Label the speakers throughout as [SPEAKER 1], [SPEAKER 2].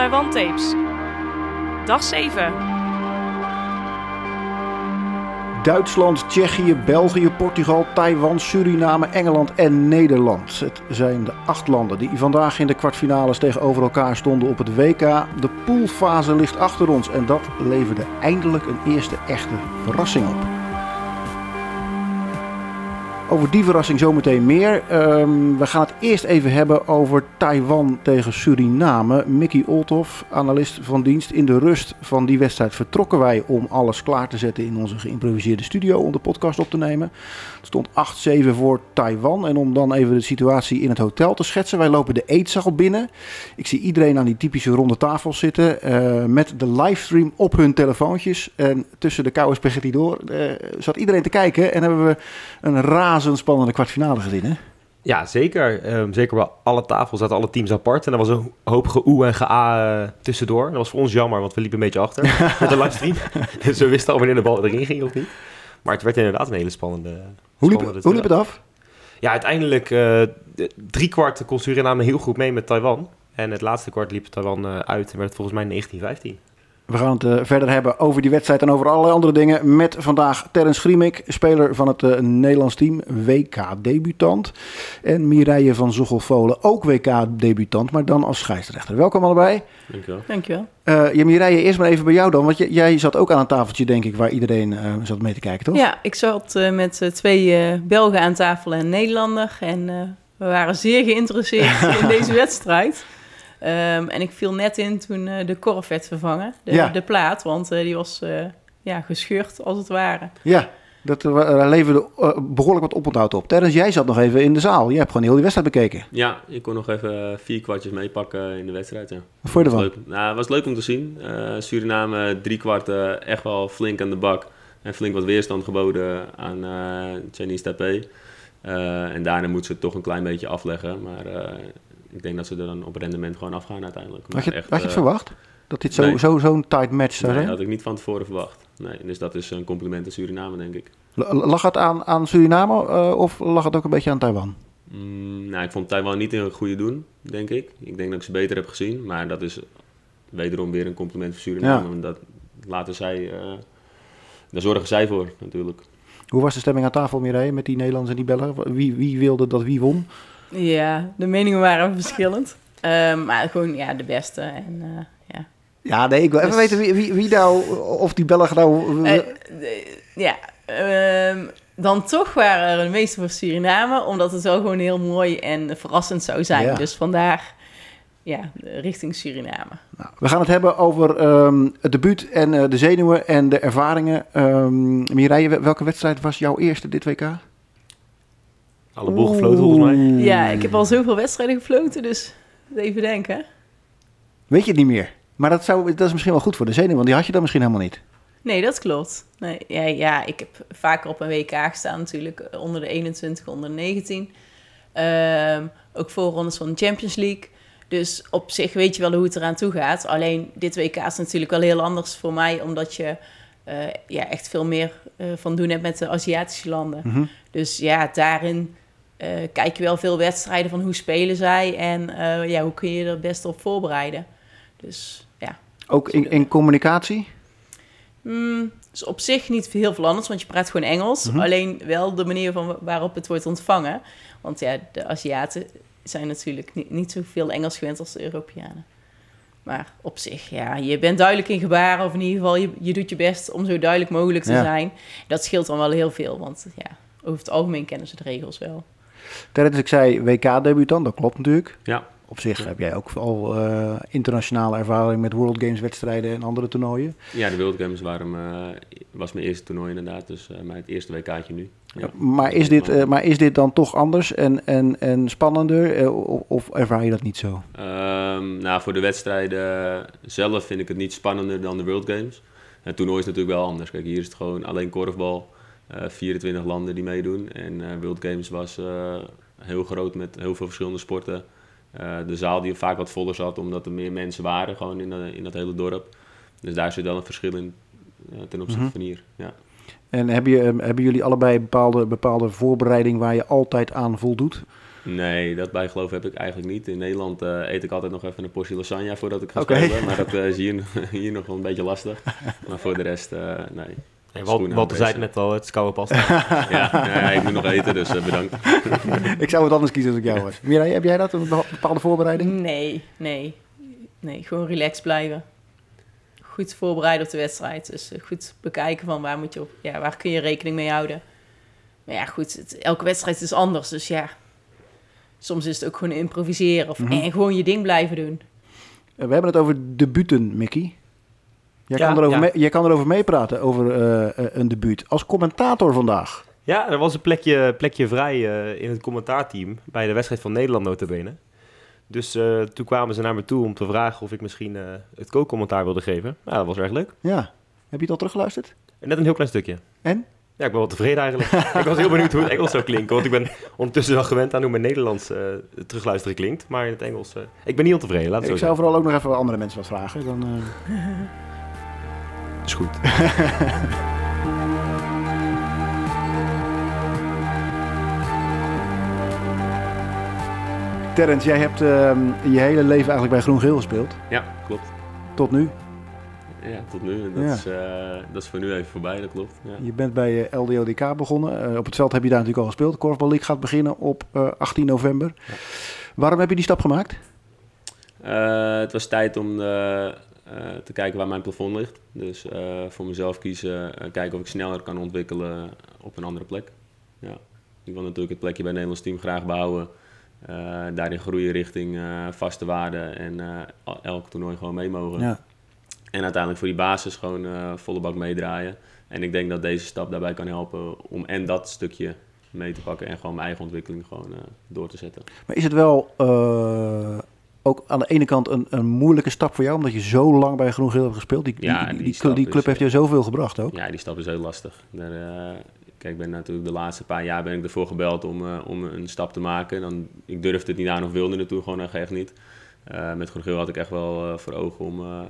[SPEAKER 1] Taiwan Tapes. Dag 7.
[SPEAKER 2] Duitsland, Tsjechië, België, Portugal, Taiwan, Suriname, Engeland en Nederland. Het zijn de acht landen die vandaag in de kwartfinales tegenover elkaar stonden op het WK. De poolfase ligt achter ons en dat leverde eindelijk een eerste echte verrassing op. Over die verrassing zometeen meer. Ehm, we gaan het eerst even hebben over Taiwan tegen Suriname. Mickey Olthoff, analist van dienst. In de rust van die wedstrijd vertrokken wij om alles klaar te zetten in onze geïmproviseerde studio om de podcast op te nemen. Het stond 8-7 voor Taiwan. En om dan even de situatie in het hotel te schetsen. Wij lopen de eetzaal binnen. Ik zie iedereen aan die typische ronde tafel zitten. eh, met de livestream op hun telefoontjes. En tussen de koude spaghetti door eh, zat iedereen te kijken. En hebben we een razendspannende kwartfinale gezien. Hè?
[SPEAKER 3] Ja, zeker. Ehm, zeker bij alle tafels zaten alle teams apart. En er was een hoop geoe en gea eh, tussendoor. Dat was voor ons jammer, want we liepen een beetje achter met de livestream. dus we wisten al wanneer de bal erin ging of niet. Maar het werd inderdaad een hele spannende...
[SPEAKER 2] Hoe liep,
[SPEAKER 3] spannende
[SPEAKER 2] hoe liep het af?
[SPEAKER 3] Ja, uiteindelijk eh drie kwart kon Suriname heel goed mee met Taiwan. En het laatste kwart liep Taiwan eh, uit en werd het volgens mij 19-15.
[SPEAKER 2] We gaan het eh, verder hebben over die wedstrijd en over allerlei andere dingen. Met vandaag Terrence Griemik, speler van het eh, Nederlands team, WK-debutant. En Mireille van Zochelvolen, ook WK-debutant, maar dan als scheidsrechter. Welkom allebei.
[SPEAKER 4] Dankjewel.
[SPEAKER 5] Dankjewel.
[SPEAKER 2] Eh ja, Mireille, eerst maar even bij jou dan. Want j- jij zat ook aan een tafeltje, denk ik, waar iedereen eh, zat mee te kijken, toch?
[SPEAKER 5] Ja, ik zat eh, met twee eh, Belgen aan tafel en een Nederlander. En eh, we waren zeer geïnteresseerd in deze wedstrijd. Ehm, en ik viel net in toen eh, de korf werd vervangen, de,
[SPEAKER 2] Ja.
[SPEAKER 5] de plaat. Want eh, die was eh, ja, gescheurd, als het ware.
[SPEAKER 2] Ja, dat uh, leverde eh, behoorlijk wat oponthoud op. Terrence, jij zat nog even in de zaal. Jij hebt gewoon heel die wedstrijd bekeken.
[SPEAKER 4] Ja, ik kon nog even vier kwartjes meepakken in de wedstrijd. Ja.
[SPEAKER 2] Wat vond je
[SPEAKER 4] was
[SPEAKER 2] ervan?
[SPEAKER 4] leuk. Nou, het was leuk om te zien. Eh, Suriname drie kwarten echt wel flink aan de bak. En flink wat weerstand geboden aan eh Chinese Taipei. Eh, en daarna moeten ze het toch een klein beetje afleggen. Maar eh, ik denk dat ze er dan op rendement gewoon afgaan uiteindelijk.
[SPEAKER 2] Had
[SPEAKER 4] Maar
[SPEAKER 2] je,
[SPEAKER 4] echt,
[SPEAKER 2] had je het
[SPEAKER 4] eh,
[SPEAKER 2] verwacht? Dat dit zo'n
[SPEAKER 4] nee.
[SPEAKER 2] zo, zo'n tight match zou
[SPEAKER 4] Nee,
[SPEAKER 2] zijn?
[SPEAKER 4] had ik niet van tevoren verwacht. Nee, dus dat is een compliment aan Suriname, denk ik.
[SPEAKER 2] Lag het aan, aan Suriname eh, of lag het ook een beetje aan Taiwan?
[SPEAKER 4] Mm, nou, ik vond Taiwan niet in een goede doen, denk ik. Ik denk dat ik ze beter heb gezien. Maar dat is wederom weer een compliment voor Suriname.
[SPEAKER 2] Ja.
[SPEAKER 4] Dat laten zij... eh, daar zorgen zij voor, natuurlijk.
[SPEAKER 2] Hoe was de stemming aan tafel, Mireille, met die Nederlanders en die Belgen? Wie, wie wilde dat wie won?
[SPEAKER 5] Ja, de meningen waren verschillend. Ehm, maar gewoon ja, de beste. En, eh, ja.
[SPEAKER 2] Ja, nee, ik wil even
[SPEAKER 5] Dus-
[SPEAKER 2] weten wie, wie, wie nou, of die Belgen nou...
[SPEAKER 5] Eh, de- ja, ehm, dan toch waren er de meeste voor Suriname, omdat het wel gewoon heel mooi en verrassend zou zijn.
[SPEAKER 2] Ja.
[SPEAKER 5] Dus vandaar ja, richting Suriname.
[SPEAKER 2] Nou, we gaan het hebben over ehm, het debuut en eh, de zenuwen en de ervaringen. Ehm Mireille, wel- welke wedstrijd was jouw eerste dit WK?
[SPEAKER 3] Alle boel gefloten volgens mij.
[SPEAKER 5] Ja, ik heb al zoveel wedstrijden gefloten, dus even denken.
[SPEAKER 2] Weet je het niet meer? Maar dat, zou, dat is misschien wel goed voor de zenuwen, want die had je dan misschien helemaal niet.
[SPEAKER 5] Nee, dat klopt. Nee, ja, ja, ik heb vaker op een WK gestaan natuurlijk, eh, onder de 21, onder de 19. Ehm, ook voorrondes van de Champions League. Dus op zich weet je wel hoe het eraan toe gaat. Alleen dit WK is natuurlijk wel heel anders voor mij, omdat je eh, ja, echt veel meer eh, van doen hebt met de Aziatische landen.
[SPEAKER 2] Mhm.
[SPEAKER 5] Dus ja, daarin kijk je wel veel wedstrijden van hoe spelen zij en eh, ja, hoe kun je er het beste op voorbereiden. Dus ja,
[SPEAKER 2] Ook in, in communicatie?
[SPEAKER 5] Hmm, is op zich niet heel veel anders, want je praat gewoon Engels.
[SPEAKER 2] Mhm.
[SPEAKER 5] Alleen wel de manier van waarop het wordt ontvangen. Want ja, de Aziaten zijn natuurlijk niet, niet zoveel Engels gewend als de Europeanen. Maar op zich, ja, je bent duidelijk in gebaren, of in ieder geval, je, je doet je best om zo duidelijk mogelijk te
[SPEAKER 2] Ja.
[SPEAKER 5] zijn. Dat scheelt dan wel heel veel, want ja, over het algemeen kennen ze de regels wel.
[SPEAKER 2] Terrence, ik zei WK-debutant, dat klopt natuurlijk.
[SPEAKER 4] Ja,
[SPEAKER 2] Op zich heb jij ook al eh, internationale ervaring met World Games wedstrijden en andere toernooien.
[SPEAKER 4] ja de World Games waren, me- was mijn eerste toernooi inderdaad. Dus eh, mijn eerste WK'tje nu. Ja.
[SPEAKER 2] Maar, is dit, eh, maar is dit dan toch anders en, en, en spannender? eh, of, of ervaar je dat niet zo?
[SPEAKER 4] Ehm, nou, voor de wedstrijden zelf vind ik het niet spannender dan de World Games. Het toernooi is natuurlijk wel anders. Kijk, hier is het gewoon alleen korfbal. Eh 24 landen die meedoen. En eh, World Games was eh, heel groot met heel veel verschillende sporten. Eh, de zaal die vaak wat voller zat, omdat er meer mensen waren gewoon in, eh, in dat hele dorp. Dus daar zit wel een verschil in eh, ten opzichte
[SPEAKER 2] Mhm.
[SPEAKER 4] van hier. Ja.
[SPEAKER 2] En heb je, eh, hebben jullie allebei bepaalde, bepaalde voorbereiding waar je altijd aan voldoet?
[SPEAKER 4] Nee, dat bijgeloof heb ik eigenlijk niet. In Nederland eh, eet ik altijd nog even een portie lasagne voordat ik ga
[SPEAKER 2] Oké.
[SPEAKER 4] spelen. Maar dat eh, is hier, hier nog wel een beetje lastig. Maar voor de rest, eh, nee.
[SPEAKER 3] Wal- Walter zei het net al, het is koude pasta.
[SPEAKER 4] Ja, ik moet nog eten, dus eh, bedankt.
[SPEAKER 2] Ik zou het anders kiezen als ik jou was. Mireille, heb jij dat, een bepaalde voorbereiding?
[SPEAKER 5] Nee, nee. Nee, gewoon relaxed blijven. Goed voorbereiden op de wedstrijd. Dus eh, goed bekijken van waar, moet je op, ja, waar kun je rekening mee houden. Maar ja, goed, het- elke wedstrijd is anders. Dus ja, soms is het ook gewoon improviseren. Of,
[SPEAKER 2] Mhm.
[SPEAKER 5] En gewoon je ding blijven doen.
[SPEAKER 2] Eh, We hebben het over debuten, Mickey. Jij,
[SPEAKER 3] Ja,
[SPEAKER 2] kan, erover
[SPEAKER 3] ja.
[SPEAKER 2] mee, jij kan erover meepraten, over eh, eh, een debuut. Als commentator vandaag.
[SPEAKER 3] Ja, er was een plekje, plekje vrij eh, in het commentaarteam bij de wedstrijd van Nederland notabene. Dus eh, toen kwamen ze naar me toe om te vragen of ik misschien eh, het co-commentaar wilde geven. Ja, dat was erg leuk.
[SPEAKER 2] Ja. Heb je het al teruggeluisterd?
[SPEAKER 3] Net een heel klein stukje.
[SPEAKER 2] En?
[SPEAKER 3] Ja, ik ben wel tevreden eigenlijk. ik was heel benieuwd hoe het Engels zou klinken. Want ik ben ondertussen wel gewend aan hoe mijn Nederlands eh, terugluisteren klinkt. Maar in het Engels... eh, ik ben niet ontevreden, laat het
[SPEAKER 2] Ik
[SPEAKER 3] zo
[SPEAKER 2] zou
[SPEAKER 3] zeggen.
[SPEAKER 2] vooral ook nog even andere mensen wat vragen. Dan, eh,
[SPEAKER 3] is goed.
[SPEAKER 2] Terrence, jij hebt ehm, je hele leven eigenlijk bij Groen Geel gespeeld.
[SPEAKER 4] Ja, klopt.
[SPEAKER 2] Tot nu.
[SPEAKER 4] Ja, tot nu. En Dat,
[SPEAKER 2] Ja.
[SPEAKER 4] is, eh, dat is voor nu even voorbij, dat klopt. Ja.
[SPEAKER 2] Je bent bij eh, LDODK begonnen. Eh, op het veld heb je daar natuurlijk al gespeeld. De Korfbal League gaat beginnen op eh, 18 november. Waarom heb je die stap gemaakt?
[SPEAKER 4] Eh, het was tijd om eh, eh, te kijken waar mijn plafond ligt. Dus eh, voor mezelf kiezen, kijken of ik sneller kan ontwikkelen op een andere plek. Ja. Ik wil natuurlijk het plekje bij het Nederlands team graag behouden. Eh, daarin groeien richting eh, vaste waarden en el- elk toernooi gewoon mee mogen.
[SPEAKER 2] Ja.
[SPEAKER 4] En uiteindelijk voor die basis gewoon volle bak meedraaien. En ik denk dat deze stap daarbij kan helpen om en dat stukje mee te pakken en gewoon mijn eigen ontwikkeling gewoon door te zetten.
[SPEAKER 2] Maar is het wel ook aan de ene kant een, een moeilijke stap voor jou, omdat je zo lang bij Groen Geel hebt gespeeld? Die,
[SPEAKER 4] Ja,
[SPEAKER 2] die, die, club, die
[SPEAKER 4] stap
[SPEAKER 2] club
[SPEAKER 4] is,
[SPEAKER 2] heeft je zoveel gebracht ook.
[SPEAKER 4] Ja, die stap is heel lastig. Daar, eh, kijk, ik ben natuurlijk de laatste paar jaar ben ik ervoor gebeld om, eh, om een stap te maken. Dan, ik durfde het niet aan of wilde het toen gewoon echt niet. Eh, met Groen Geel had ik echt wel voor ogen om,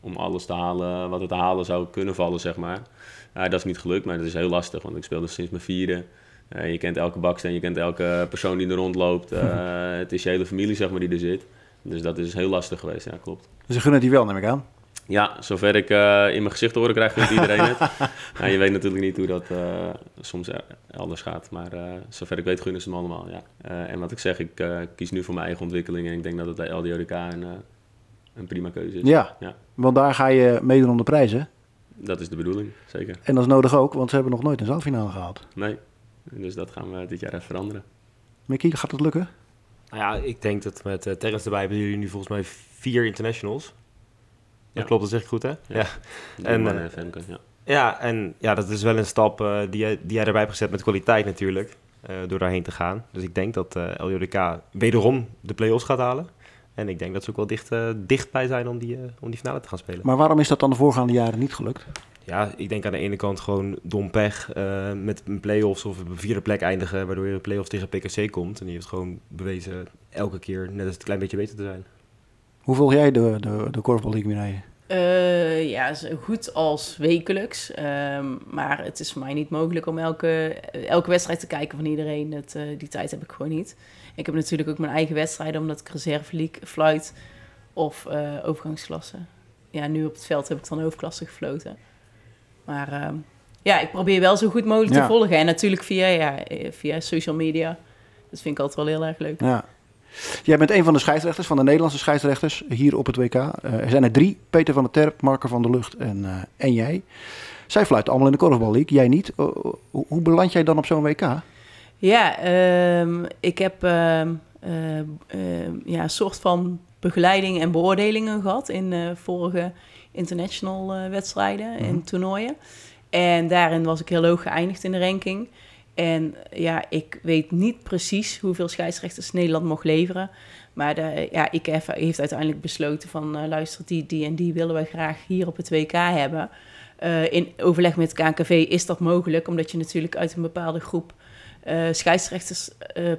[SPEAKER 4] om alles te halen wat er te halen zou kunnen vallen, zeg maar. Dat is niet gelukt, maar dat is heel lastig, want ik speelde sinds mijn vierde. Je kent elke baksteen, je kent elke persoon die er rondloopt. Het is je hele familie, zeg maar, die er zit. Dus dat is heel lastig geweest, ja, klopt.
[SPEAKER 2] Dus ze gunnen die wel, neem ik aan.
[SPEAKER 4] Ja, zover ik eh, in mijn gezicht te horen krijg, vindt iedereen het. Nou, je weet natuurlijk niet hoe dat eh, soms er- elders gaat. Maar eh, zover ik weet, gunnen ze me allemaal. Ja. En wat ik zeg, ik kies nu voor mijn eigen ontwikkeling. En ik denk dat het bij LDODK een, een prima keuze is.
[SPEAKER 2] Ja,
[SPEAKER 4] Ja.
[SPEAKER 2] want daar ga je meedoen om de prijzen.
[SPEAKER 4] Dat is de bedoeling, zeker.
[SPEAKER 2] En dat is nodig ook, want ze hebben nog nooit een zaalfinale gehaald.
[SPEAKER 4] Nee, dus dat gaan we dit jaar even veranderen.
[SPEAKER 2] Mickey, gaat het lukken?
[SPEAKER 3] Nou ja, ik denk dat met uh, Terrence erbij hebben jullie nu volgens mij vier internationals. Dat
[SPEAKER 4] Ja.
[SPEAKER 3] klopt, dat zeg ik goed, hè? Ja.
[SPEAKER 4] Ja.
[SPEAKER 3] En,
[SPEAKER 4] En,
[SPEAKER 3] eh,
[SPEAKER 4] Femke, ja.
[SPEAKER 3] Ja, en ja, dat is wel een stap eh, die, jij, die jij erbij hebt gezet met kwaliteit natuurlijk. eh, door daarheen te gaan. Dus ik denk dat eh LJDK wederom de play-offs gaat halen. En ik denk dat ze ook wel dicht, eh, dichtbij zijn om die, eh, om die finale te gaan spelen.
[SPEAKER 2] Maar waarom is dat dan de voorgaande jaren niet gelukt?
[SPEAKER 3] Ja, ik denk aan de ene kant gewoon dom pech eh, met een play-offs of op een vierde plek eindigen, waardoor je de play-offs tegen PKC komt. En die heeft gewoon bewezen elke keer net eens een klein beetje beter te zijn.
[SPEAKER 2] Hoe volg jij de, de, de Korfbal League, Mireille?
[SPEAKER 5] Eh, ja, zo goed als wekelijks. Ehm, maar het is voor mij niet mogelijk om elke, elke wedstrijd te kijken van iedereen. Dat, eh, die tijd heb ik gewoon niet. Ik heb natuurlijk ook mijn eigen wedstrijden, omdat ik reserve league fluit of eh, overgangsklasse. Ja, nu op het veld heb ik dan hoofdklasse gefloten. Maar ehm, ja, ik probeer wel zo goed mogelijk
[SPEAKER 2] Ja.
[SPEAKER 5] te volgen. En natuurlijk via, ja, eh, via social media. Dat vind ik altijd wel heel erg leuk.
[SPEAKER 2] Ja. Jij bent een van de scheidsrechters, van de Nederlandse scheidsrechters hier op het WK. Eh, er zijn er drie, Peter van der Terp, Marker van der Lucht en, eh, en jij. Zij fluiten allemaal in de Korfbal League, jij niet. Hoe, hoe beland jij dan op zo'n WK?
[SPEAKER 5] Ja, ehm, ik heb ehm, eh, ehm, ja, een soort van begeleiding en beoordelingen gehad in vorige international eh, wedstrijden en toernooien. En daarin was ik heel hoog geëindigd in de ranking. En ja, ik weet niet precies hoeveel scheidsrechters Nederland mocht leveren. Maar de, ja, IKF heeft uiteindelijk besloten van... eh, luister, die, die en die willen we graag hier op het WK hebben. Eh, in overleg met KNKV is dat mogelijk... omdat je natuurlijk uit een bepaalde groep scheidsrechters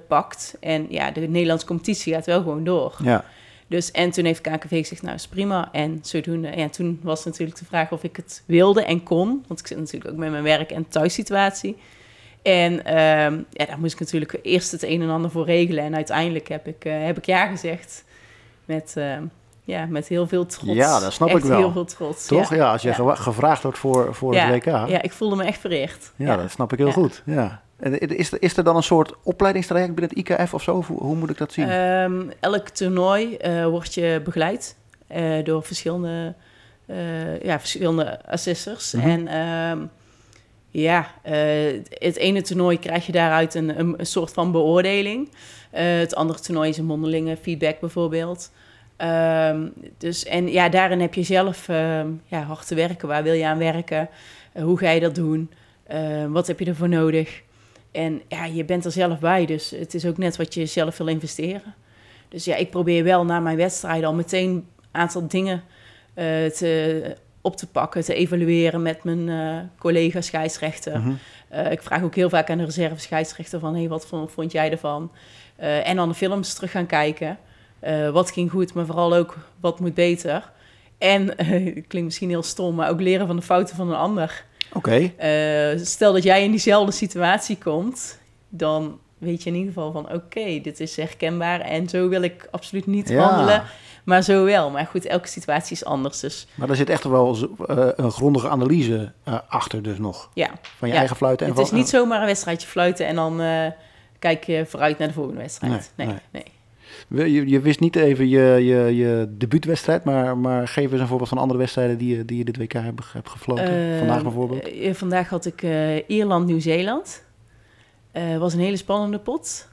[SPEAKER 5] pakt. En ja, de Nederlandse competitie gaat wel gewoon door.
[SPEAKER 2] Ja,
[SPEAKER 5] Dus, en toen heeft KNKV gezegd, nou is prima. En zodoende, ja, toen was natuurlijk de vraag of ik het wilde en kon. Want ik zit natuurlijk ook met mijn werk- en thuissituatie. En ehm, ja, daar moest ik natuurlijk eerst het een en ander voor regelen. En uiteindelijk heb ik, eh, heb ik ja gezegd. Met, ehm, ja, met heel veel trots.
[SPEAKER 2] Ja, dat snap ik wel.
[SPEAKER 5] heel veel trots.
[SPEAKER 2] Toch? Ja, als je
[SPEAKER 5] ja.
[SPEAKER 2] gevraagd wordt voor, voor
[SPEAKER 5] ja,
[SPEAKER 2] het WK. Ja,
[SPEAKER 5] Ja, ik voelde me echt vereerd.
[SPEAKER 2] dat snap ik heel
[SPEAKER 5] Ja.
[SPEAKER 2] goed. Ja. Is, er- is er dan een soort opleidingstraject binnen het IKF of zo? Hoe, hoe moet ik dat zien?
[SPEAKER 5] Ehm, elk toernooi eh wordt je begeleid eh, door verschillende, eh, ja, verschillende assessors.
[SPEAKER 2] Mhm.
[SPEAKER 5] En ehm, ja, het ene toernooi krijg je daaruit een, een, een soort van beoordeling. Het andere toernooi is een mondelinge feedback bijvoorbeeld. Ehm, dus, en ja, daarin heb je zelf ja, hard te werken. Waar wil je aan werken? Hoe ga je dat doen? Wat heb je ervoor nodig? En ja, je bent er zelf bij, dus het is ook net wat je zelf wil investeren. Dus ja, ik probeer wel na mijn wedstrijden al meteen een aantal dingen eh, te, op te pakken, te evalueren met mijn eh collega scheidsrechter.
[SPEAKER 2] Mhm.
[SPEAKER 5] Eh, ik vraag ook heel vaak aan de reserve scheidsrechter van... Hey, wat vond, vond jij ervan? En dan de films terug gaan kijken. Wat ging goed, maar vooral ook wat moet beter. En, het klinkt misschien heel stom, maar ook leren van de fouten van een ander.
[SPEAKER 2] Oké.
[SPEAKER 5] Eh, stel dat jij in diezelfde situatie komt, dan weet je in ieder geval van oké, dit is herkenbaar en zo wil ik absoluut niet
[SPEAKER 2] Ja.
[SPEAKER 5] handelen, maar zo wel. Maar goed, elke situatie is anders, dus
[SPEAKER 2] Maar daar zit echt wel eh, een grondige analyse eh, achter dus nog.
[SPEAKER 5] ja.
[SPEAKER 2] Van je
[SPEAKER 5] Ja,
[SPEAKER 2] eigen fluiten. En
[SPEAKER 5] Het is niet zomaar een wedstrijdje fluiten en dan kijk je vooruit naar de volgende wedstrijd.
[SPEAKER 2] Nee,
[SPEAKER 5] Nee,
[SPEAKER 2] nee.
[SPEAKER 5] nee.
[SPEAKER 2] Je, je wist niet even je, je, je debuutwedstrijd, maar, maar geef eens een voorbeeld van andere wedstrijden die je, die je dit WK hebt, hebt gefloten.
[SPEAKER 5] Eh,
[SPEAKER 2] Vandaag bijvoorbeeld.
[SPEAKER 5] eh, vandaag had ik eh, Ierland-Nieuw-Zeeland. Het was een hele spannende pot.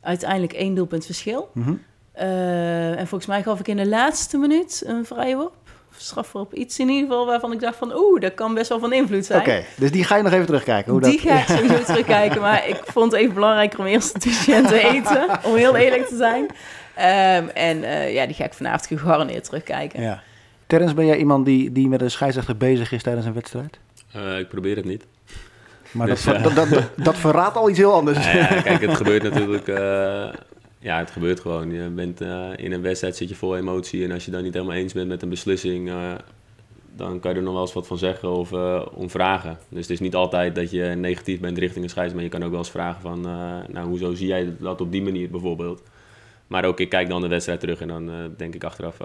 [SPEAKER 5] Uiteindelijk één doelpunt verschil.
[SPEAKER 2] Mhm.
[SPEAKER 5] Eh, en volgens mij gaf ik in de laatste minuut een vrije worp. Of strafworp. Iets in ieder geval waarvan ik dacht van... Oeh, dat kan best wel van invloed zijn.
[SPEAKER 2] Oké, dus die ga je nog even terugkijken. Hoe
[SPEAKER 5] Die
[SPEAKER 2] dat...
[SPEAKER 5] ga ik sowieso terugkijken. Maar ik vond het even belangrijker om eerst het weekend te eten. Om heel eerlijk te zijn. Ehm, en eh, ja, die ga ik vanavond gegarandeerd terugkijken.
[SPEAKER 2] Ja. Terrence, ben jij iemand die, die met een scheidsrechter bezig is tijdens een wedstrijd?
[SPEAKER 4] Eh, ik probeer het niet.
[SPEAKER 2] Maar
[SPEAKER 4] Dus,
[SPEAKER 2] dat,
[SPEAKER 4] eh,
[SPEAKER 2] dat, dat, dat, dat verraadt al iets heel anders.
[SPEAKER 4] Ja, kijk, het gebeurt natuurlijk. Ja, het gebeurt gewoon. Je bent, eh, in een wedstrijd zit je vol emotie. En als je dan niet helemaal eens bent met een beslissing, eh, dan kan je er nog wel eens wat van zeggen of eh, om vragen. Dus het is niet altijd dat je negatief bent richting een scheids, maar je kan ook wel eens vragen van, nou, hoezo zie jij dat op die manier bijvoorbeeld? Maar ook ik kijk dan de wedstrijd terug en dan denk ik achteraf,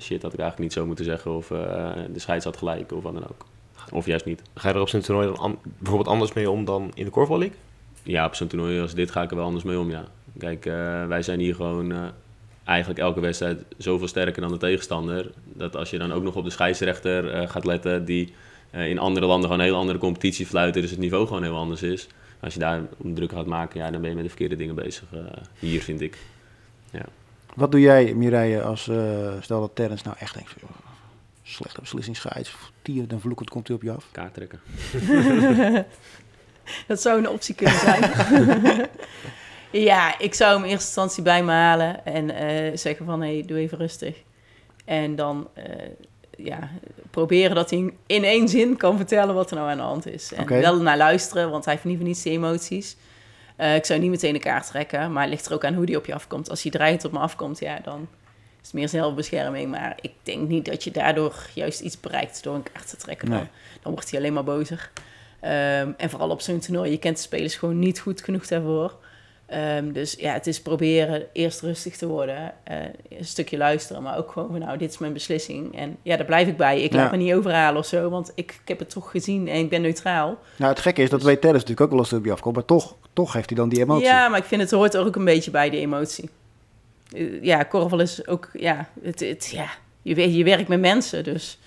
[SPEAKER 4] shit, had ik eigenlijk niet zo moeten zeggen. Of de scheids had gelijk of wat dan ook. Of juist niet.
[SPEAKER 3] Ga je er op zo'n toernooi dan an- bijvoorbeeld anders mee om dan in de Korfbal League?
[SPEAKER 4] Ja, op zo'n toernooi als dit ga ik er wel anders mee om, ja. Kijk, eh, wij zijn hier gewoon eh, eigenlijk elke wedstrijd zoveel sterker dan de tegenstander. Dat als je dan ook nog op de scheidsrechter eh, gaat letten, die eh, in andere landen gewoon een heel andere competitie fluiten, dus het niveau gewoon heel anders is. Als je daar om druk gaat maken, ja, dan ben je met de verkeerde dingen bezig. eh, hier, vind ik.
[SPEAKER 2] Wat doe jij, Mireille, als eh, stel dat Terrence nou echt denkt... joh, Slechte beslissing scheids, tier, dan vloekend komt hij op je af.
[SPEAKER 4] Kaart trekken.
[SPEAKER 5] Dat zou een optie kunnen zijn. ja, ik zou hem in eerste instantie bij me halen en eh, zeggen van, hé, hey, doe even rustig. En dan eh, ja, proberen dat hij in- één zin kan vertellen wat er nou aan de hand is. En wel naar luisteren, want hij heeft niet die emoties. Eh, ik zou niet meteen de kaart trekken, maar het ligt er ook aan hoe die op je afkomt. Als hij dreigend op me afkomt, ja, dan is het meer zelfbescherming. Maar ik denk niet dat je daardoor juist iets bereikt door een kaart te trekken.
[SPEAKER 2] Nee.
[SPEAKER 5] dan wordt hij alleen maar bozer. Ehm, en vooral op zo'n toernooi, je kent de spelers gewoon niet goed genoeg daarvoor. Ehm, dus ja, het is proberen eerst rustig te worden, eh, een stukje luisteren, maar ook gewoon van nou, dit is mijn beslissing. En ja, daar blijf ik bij. Ik laat me niet overhalen of zo, want ik, ik heb het toch gezien en ik ben neutraal.
[SPEAKER 2] Nou, het gekke is, dat weet Terrence natuurlijk ook wel als het op je afkomt. Maar toch, toch heeft hij dan die emotie.
[SPEAKER 5] Ja, maar ik vind het hoort ook een beetje bij, die emotie. Eh, ja, korfbal is ook, ja, het, het, ja je, je werkt met mensen, dus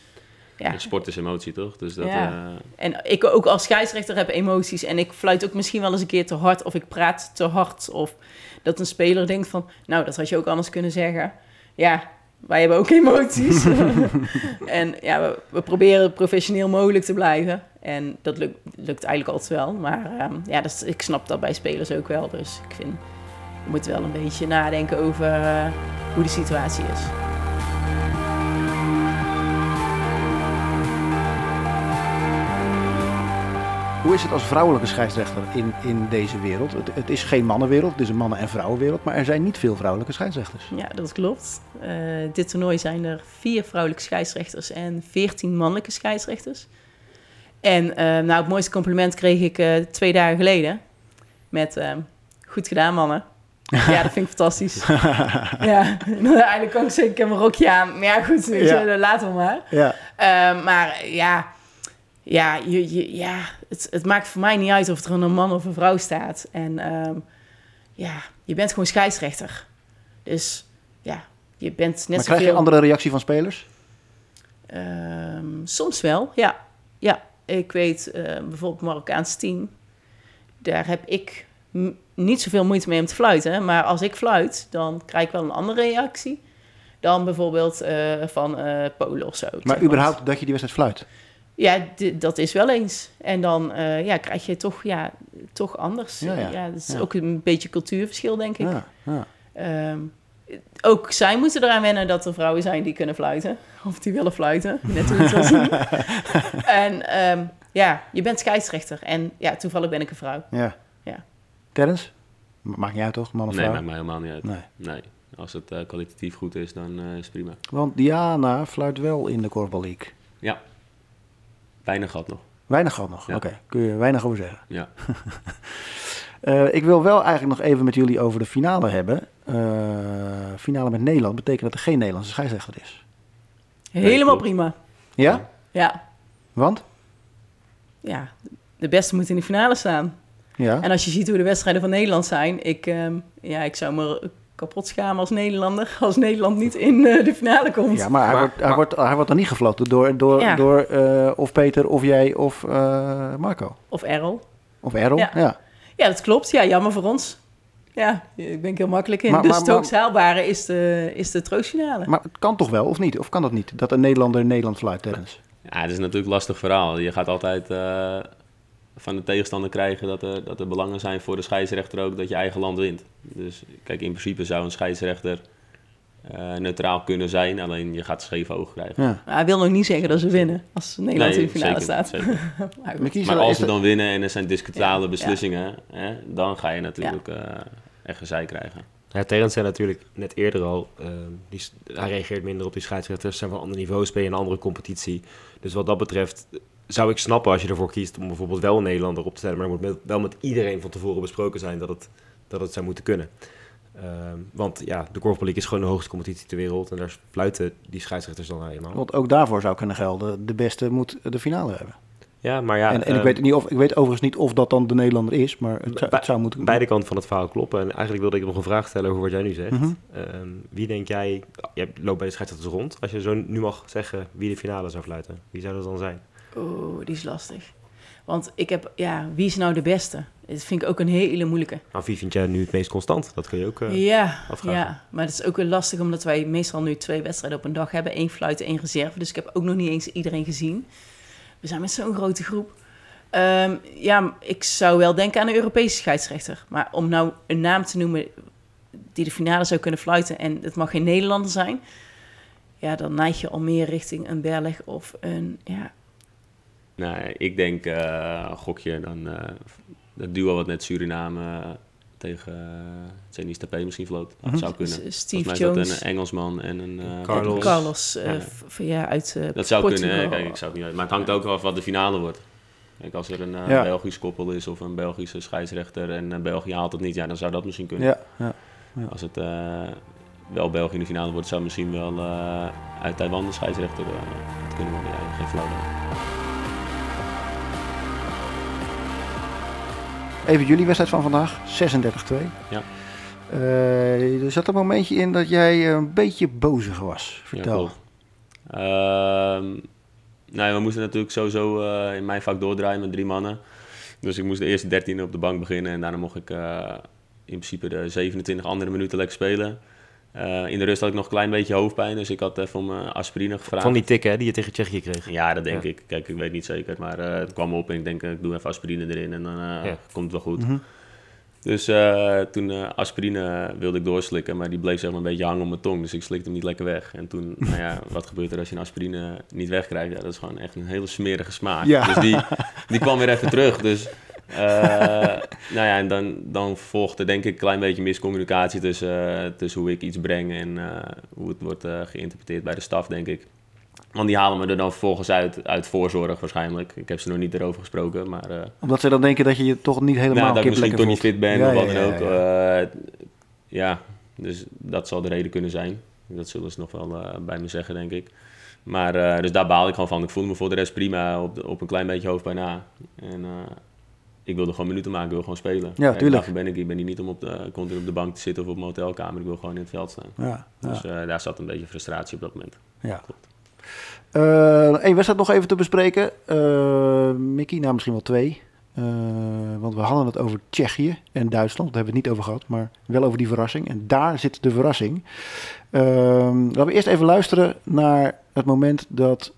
[SPEAKER 5] ja.
[SPEAKER 4] En Sport is emotie, toch? Dus dat,
[SPEAKER 5] Ja.
[SPEAKER 4] eh,
[SPEAKER 5] En ik ook als scheidsrechter heb emoties. En ik fluit ook misschien wel eens een keer te hard. Of ik praat te hard. Of dat een speler denkt van... Nou, dat had je ook anders kunnen zeggen. Ja, wij hebben ook emoties. en ja, we, we proberen professioneel mogelijk te blijven. En dat lukt, lukt eigenlijk altijd wel. Maar ehm, ja, dat ik snap dat bij spelers ook wel. Dus ik vind... Je moet wel een beetje nadenken over eh, hoe de situatie is.
[SPEAKER 2] Hoe is het als vrouwelijke scheidsrechter in, in deze wereld? Het, het is geen mannenwereld, het is een mannen- en vrouwenwereld. Maar er zijn niet veel vrouwelijke scheidsrechters.
[SPEAKER 5] Ja, dat klopt. Eh, dit toernooi zijn er vier vrouwelijke scheidsrechters en veertien mannelijke scheidsrechters. En eh, nou, het mooiste compliment kreeg ik eh, twee dagen geleden. Met, goed gedaan mannen. ja, dat vind ik fantastisch. ja, eigenlijk kan ik zeker mijn rokje aan. Maar ja, goed, weet
[SPEAKER 2] Ja.
[SPEAKER 5] je, laten we maar.
[SPEAKER 2] Ja,
[SPEAKER 5] maar ja, ja, je, je, ja het, het maakt voor mij niet uit of er een man of een vrouw staat. En ehm, ja, je bent gewoon scheidsrechter. Dus ja, je bent net
[SPEAKER 2] maar
[SPEAKER 5] zoveel...
[SPEAKER 2] krijg je andere reactie van spelers?
[SPEAKER 5] Ehm, soms wel, ja. Ja, ik weet eh, bijvoorbeeld Marokkaans team. Daar heb ik niet zoveel moeite mee om te fluiten. Maar als ik fluit, dan krijg ik wel een andere reactie. Dan bijvoorbeeld eh, van eh Polen of zo.
[SPEAKER 2] Maar überhaupt dat je die wedstrijd fluit?
[SPEAKER 5] Ja, dat is wel eens. En dan eh, ja, krijg je toch, ja, toch anders.
[SPEAKER 2] Ja,
[SPEAKER 5] Ja,
[SPEAKER 2] ja.
[SPEAKER 5] dat is
[SPEAKER 2] Ja.
[SPEAKER 5] ook een beetje cultuurverschil, denk ik.
[SPEAKER 2] Ja, ja.
[SPEAKER 5] Ehm, ook zij moeten eraan wennen dat er vrouwen zijn die kunnen fluiten. Of die willen fluiten, net hoe het zien. en ehm, ja, je bent scheidsrechter. En ja, toevallig ben ik een vrouw.
[SPEAKER 2] ja.
[SPEAKER 5] Ja.
[SPEAKER 2] Terrence? Ma- Maakt niet uit toch, man of
[SPEAKER 4] Nee,
[SPEAKER 2] vrouw?
[SPEAKER 4] maakt mij helemaal niet uit.
[SPEAKER 2] Nee.
[SPEAKER 4] Nee. Als het eh, kwalitatief goed is, dan eh, is het prima.
[SPEAKER 2] Want Diana fluit wel in de Korfbal League.
[SPEAKER 4] Ja. Weinig gat nog.
[SPEAKER 2] Weinig gehad nog.
[SPEAKER 4] Ja.
[SPEAKER 2] Oké, kun je weinig over zeggen.
[SPEAKER 4] Ja.
[SPEAKER 2] Eh, ik wil wel eigenlijk nog even met jullie over de finale hebben. Eh, finale met Nederland betekent dat er geen Nederlandse scheidsrechter is.
[SPEAKER 5] Helemaal prima.
[SPEAKER 2] Ja?
[SPEAKER 5] Ja,
[SPEAKER 2] Want?
[SPEAKER 5] ja, de beste moet in de finale staan.
[SPEAKER 2] Ja.
[SPEAKER 5] En als je ziet hoe de wedstrijden van Nederland zijn, ik, ehm, ja, ik zou me kapot schamen als Nederlander als Nederland niet in eh, de finale komt.
[SPEAKER 2] Ja, maar, hij,
[SPEAKER 3] Maar-
[SPEAKER 2] wordt, hij, wordt, hij wordt dan niet gefloten door, door,
[SPEAKER 5] Ja.
[SPEAKER 2] door eh, of Peter of jij of eh, Marco.
[SPEAKER 5] Of Errol.
[SPEAKER 2] Of Errol. Ja.
[SPEAKER 5] Ja. Ja, dat klopt. Ja, jammer voor ons. Ja, ik ben ik heel makkelijk in.
[SPEAKER 2] Maar-
[SPEAKER 5] dus het hoogst haalbare is de, is de troostfinale.
[SPEAKER 2] Maar het kan toch wel, of niet? Of kan dat niet? Dat een Nederlander in Nederland fluit, Terrence?
[SPEAKER 4] Ja, het is natuurlijk een lastig verhaal. Je gaat altijd eh, van de tegenstander krijgen dat er, dat er belangen zijn voor de scheidsrechter ook dat je eigen land wint. Dus kijk, in principe zou een scheidsrechter eh, neutraal kunnen zijn, alleen je gaat scheef oog krijgen.
[SPEAKER 2] Ja.
[SPEAKER 5] Maar hij wil nog niet zeggen dat ze winnen als Nederland in de finale
[SPEAKER 4] zeker,
[SPEAKER 5] staat.
[SPEAKER 4] zeker.
[SPEAKER 5] Maar
[SPEAKER 4] Maar als ze dan winnen en er zijn discutabele
[SPEAKER 5] Ja,
[SPEAKER 4] beslissingen, Hè, dan ga je natuurlijk eh, echt gezeik krijgen.
[SPEAKER 3] Ja, Terrence zei natuurlijk net eerder al, ehm, die, hij reageert minder op die scheidsrechters, zijn van ander niveau, spelen in een andere competitie. Dus wat dat betreft zou ik snappen als je ervoor kiest om bijvoorbeeld wel een Nederlander op te stellen, maar het moet met, wel met iedereen van tevoren besproken zijn dat het, dat het zou moeten kunnen. Ehm, want ja, de Korfbal is gewoon de hoogste competitie ter wereld en daar fluiten die scheidsrechters dan eenmaal.
[SPEAKER 2] Want ook daarvoor zou kunnen gelden, de beste moet de finale hebben.
[SPEAKER 3] Ja, maar ja,
[SPEAKER 2] en en ik,
[SPEAKER 3] ehm,
[SPEAKER 2] weet niet of, ik weet overigens niet of dat dan de Nederlander is, maar het zou, het zou moeten
[SPEAKER 3] beide kanten van het verhaal kloppen. En eigenlijk wilde ik nog een vraag stellen over wat jij nu zegt.
[SPEAKER 2] Mhm.
[SPEAKER 3] Ehm, wie denk jij, jij loopt bij de scheidsrechters rond, als je zo nu mag zeggen wie de finale zou fluiten, wie zou dat dan zijn?
[SPEAKER 5] Oeh, die is lastig. Want ik heb, ja, wie is nou de beste? Dat vind ik ook een hele moeilijke.
[SPEAKER 3] Nou, wie vind jij nu het meest constant? Dat kun je ook... eh,
[SPEAKER 5] ja,
[SPEAKER 3] afvragen.
[SPEAKER 5] ja, maar het is ook weer lastig omdat wij meestal nu twee wedstrijden op een dag hebben. één fluiten, één reserve. Dus ik heb ook nog niet eens iedereen gezien. We zijn met zo'n grote groep. Ehm, ja, ik zou wel denken aan een Europese scheidsrechter. Maar om nou een naam te noemen die de finale zou kunnen fluiten... en het mag geen Nederlander zijn... ja, dan neig je al meer richting een Berleg of een... Ja,
[SPEAKER 4] Nee, ik denk, eh gokje, dan eh dat duo wat net Suriname eh, tegen uh, Zenis Tapé misschien vloot. Dat
[SPEAKER 2] Mhm.
[SPEAKER 4] zou kunnen.
[SPEAKER 5] Steve
[SPEAKER 4] mij is
[SPEAKER 5] Jones.
[SPEAKER 4] dat een Engelsman en een... eh,
[SPEAKER 3] Carlos.
[SPEAKER 5] Carlos, eh,
[SPEAKER 4] Ja.
[SPEAKER 5] uit eh,
[SPEAKER 4] Dat zou
[SPEAKER 5] Portugal.
[SPEAKER 4] kunnen, kijk, ik zou het niet weten. Maar het hangt ook af wat de finale wordt. Kijk, als er een eh,
[SPEAKER 2] Ja.
[SPEAKER 4] Belgisch koppel is of een Belgische scheidsrechter en eh, België haalt het niet, ja, dan zou dat misschien kunnen.
[SPEAKER 2] Ja, ja.
[SPEAKER 4] Als het eh, wel België in de finale wordt, zou misschien wel eh, uit Taiwan de scheidsrechter eh, het kunnen worden. Ja, geen flauw
[SPEAKER 2] Even jullie wedstrijd van vandaag, 36-2.
[SPEAKER 4] Ja.
[SPEAKER 2] Eh, er zat een momentje in dat jij een beetje bozig was. Vertel.
[SPEAKER 4] klopt. Ehm, ja, we moesten natuurlijk sowieso eh, in mijn vak doordraaien met drie mannen. Dus ik moest de eerste 13 op de bank beginnen en daarna mocht ik eh, in principe de 27 andere minuten lekker spelen. Eh, in de rust had ik nog een klein beetje hoofdpijn, dus ik had even om eh, aspirine gevraagd.
[SPEAKER 3] Van die tikken hè, die je tegen Tsjechië kreeg.
[SPEAKER 4] Ja, dat denk
[SPEAKER 3] Ja.
[SPEAKER 4] ik. Kijk, ik weet niet zeker, maar eh, het kwam op en ik denk, ik doe even aspirine erin en dan
[SPEAKER 3] Ja.
[SPEAKER 4] komt het wel goed.
[SPEAKER 2] Mhm.
[SPEAKER 4] Dus toen aspirine wilde ik doorslikken, maar die bleef zeg maar een beetje hangen op mijn tong. Dus ik slikte hem niet lekker weg. En toen, nou ja, wat gebeurt er als je een aspirine niet wegkrijgt? Ja, dat is gewoon echt een hele smerige smaak.
[SPEAKER 2] Ja.
[SPEAKER 4] Dus die, die kwam weer even terug. Dus nou ja, en dan, dan volgde denk ik een klein beetje miscommunicatie tussen, eh, tussen hoe ik iets breng en eh, hoe het wordt eh, geïnterpreteerd bij de staf, denk ik. Want die halen me er dan vervolgens uit, uit voorzorg waarschijnlijk. Ik heb ze nog niet erover gesproken, maar... eh,
[SPEAKER 2] Omdat ze dan denken dat je je toch niet helemaal
[SPEAKER 4] nou, dat ik misschien toch niet fit ben
[SPEAKER 2] Ja,
[SPEAKER 4] of wat
[SPEAKER 2] ja,
[SPEAKER 4] dan ook.
[SPEAKER 2] ja.
[SPEAKER 4] Ja, ja, dus dat zal de reden kunnen zijn. Dat zullen ze nog wel eh, bij me zeggen, denk ik. Maar eh, dus daar baal ik gewoon van. Ik voelde me voor de rest prima op, op een klein beetje hoofdpijn na. En eh, ik wilde gewoon minuten maken, ik wil gewoon spelen.
[SPEAKER 2] Ja, tuurlijk.
[SPEAKER 4] Daarvoor ben ik, ik ben hier niet om op de, continu op de bank te zitten of op mijn hotelkamer. Ik wil gewoon in het veld staan.
[SPEAKER 2] Ja, ja.
[SPEAKER 4] Dus eh, daar zat een beetje frustratie op dat moment.
[SPEAKER 2] Ja.
[SPEAKER 4] Klopt.
[SPEAKER 2] Eén wedstrijd nog even te bespreken. Eh, Mickey, nou misschien wel twee. Eh, want we hadden het over Tsjechië en Duitsland. Daar hebben we het niet over gehad, maar wel over die verrassing. En daar zit de verrassing. Ehm, laten we eerst even luisteren naar het moment dat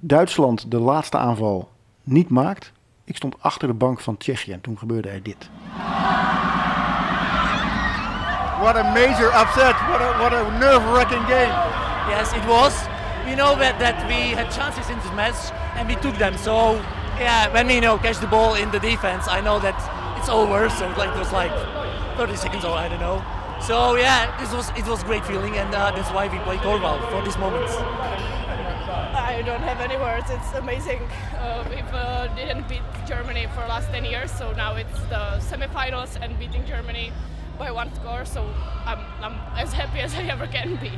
[SPEAKER 2] Duitsland de laatste aanval niet maakt. Ik stond achter de bank van Tsjechië en toen gebeurde er dit.
[SPEAKER 6] What a major upset. What a, what a nerve-wracking game.
[SPEAKER 7] Yes, it was. We know that, that we had chances in this match and we took them. So yeah, when we you know catch the ball in the defense, I know that it's over. So like it was like 30 seconds or I don't know. So yeah, this was it was great feeling and uh, that's why we play Corval for these moments.
[SPEAKER 8] I don't have any words. It's amazing. Uh, we've uh, didn't beat Germany for the last 10 years, so now it's the semifinals and beating Germany by one score. So I'm, I'm as happy as I ever can be.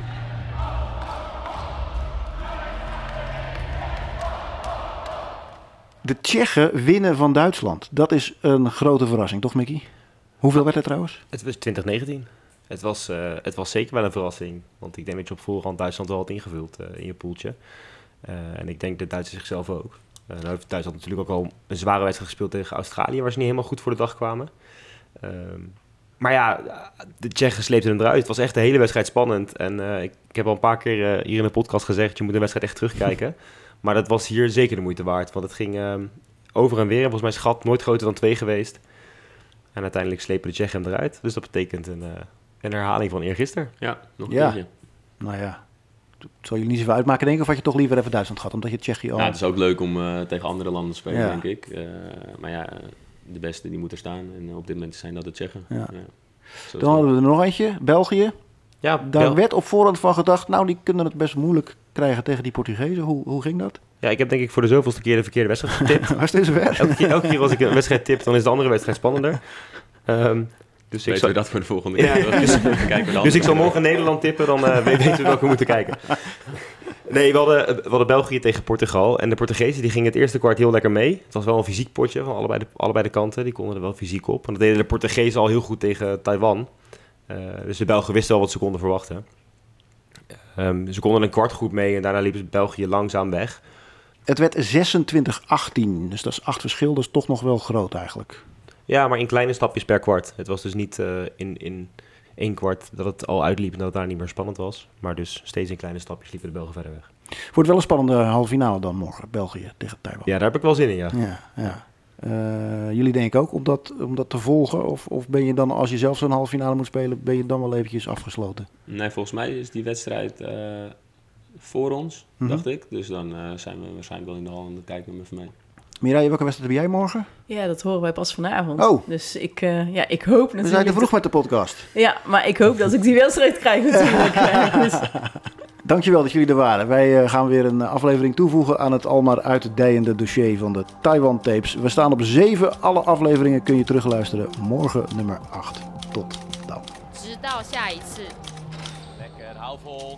[SPEAKER 2] De Tsjechen winnen van Duitsland. Dat is een grote verrassing, toch Mickey? Hoeveel werd het trouwens?
[SPEAKER 3] Het was 2019. Het was, eh, het was zeker wel een verrassing. Want ik denk dat je op voorhand Duitsland wel had ingevuld eh, in je poeltje. Eh, en ik denk de Duitsers zichzelf ook. Eh nou heeft Duitsland natuurlijk ook al een zware wedstrijd gespeeld tegen Australië... waar ze niet helemaal goed voor de dag kwamen. Ehm, maar ja, de Tsjechen sleepten hem eruit. Het was echt de hele wedstrijd spannend. En eh, ik, ik heb al een paar keer eh, hier in de podcast gezegd... je moet de wedstrijd echt terugkijken. maar dat was hier zeker de moeite waard. Want het ging ehm, over en weer. En volgens mij is het gat nooit groter dan twee geweest. En uiteindelijk slepen de Tsjechen hem eruit. Dus dat betekent een, eh, een herhaling van eergisteren.
[SPEAKER 4] Ja, nog een
[SPEAKER 2] Ja.
[SPEAKER 4] keertje.
[SPEAKER 2] Nou ja, het zal je niet zoveel uitmaken denk ik. Of had je toch liever even Duitsland gehad, omdat je Tsjechië al...
[SPEAKER 4] Ja, het is ook leuk om eh, tegen andere landen te spelen,
[SPEAKER 2] Ja.
[SPEAKER 4] denk ik. Eh, maar ja, de beste die moet er staan. En op dit moment zijn dat de Tsjechen.
[SPEAKER 2] Ja. Dan hadden we er nog eentje, België.
[SPEAKER 3] Ja,
[SPEAKER 2] Daar
[SPEAKER 3] Bel-
[SPEAKER 2] werd op voorhand van gedacht, nou die kunnen het best moeilijk krijgen tegen die Portugezen. Hoe, hoe ging dat?
[SPEAKER 3] ja, ik heb denk ik voor de zoveelste keer de verkeerde wedstrijd getipt.
[SPEAKER 2] Was zover?
[SPEAKER 3] elke, keer, elke keer als ik een wedstrijd tip, dan is de andere wedstrijd spannender. Ehm, dus ik
[SPEAKER 4] Weten
[SPEAKER 3] zal,
[SPEAKER 4] we dat voor de volgende
[SPEAKER 3] Ja,
[SPEAKER 4] keer?
[SPEAKER 3] dus- dus ik zal morgen Nederland tippen, dan eh, we- weten we welke we moeten kijken. Nee, we hadden, we hadden België tegen Portugal. En de Portugezen die gingen het eerste kwart heel lekker mee. Het was wel een fysiek potje van allebei de, allebei de kanten. Die konden er wel fysiek op. En dat deden de Portugezen al heel goed tegen Taiwan. Eh, dus de Belgen wisten wel wat ze konden verwachten. Ehm, ze konden een kwart goed mee en daarna liepen België langzaam weg.
[SPEAKER 2] Het werd 26-18, dus dat is acht verschil. Dat is toch nog wel groot eigenlijk.
[SPEAKER 3] Ja, maar in kleine stapjes per kwart. Het was dus niet eh, in, in één kwart dat het al uitliep en dat het daar niet meer spannend was. Maar dus steeds in kleine stapjes liepen de Belgen verder weg.
[SPEAKER 2] Wordt wel een spannende halve finale dan morgen, België tegen Taiwan.
[SPEAKER 3] Ja, daar heb ik wel zin in, ja.
[SPEAKER 2] Ja, ja. Eh, jullie denken ook om dat, om dat te volgen? Of, of ben je dan, als je zelf zo'n halve finale moet spelen, ben je dan wel eventjes afgesloten?
[SPEAKER 4] Nee, volgens mij is die wedstrijd eh, voor ons,
[SPEAKER 2] Mhm.
[SPEAKER 4] dacht ik. Dus dan eh, zijn we waarschijnlijk wel in de hal en dan kijken we even mee.
[SPEAKER 2] Mirai, welke wedstrijd heb jij morgen?
[SPEAKER 5] Ja, dat horen wij pas vanavond.
[SPEAKER 2] Oh.
[SPEAKER 5] Dus ik, eh, ja, ik hoop natuurlijk...
[SPEAKER 2] We zijn er vroeg met de podcast.
[SPEAKER 5] Ja, maar ik hoop dat ik die wedstrijd krijg natuurlijk. dus...
[SPEAKER 2] Dankjewel dat jullie er waren. Wij eh, gaan weer een aflevering toevoegen aan het almaar uitdijende dossier van de Taiwan Tapes. We staan op 7. Alle afleveringen kun je terugluisteren. Morgen nummer 8. Tot dan.
[SPEAKER 7] Lekker, hou vol.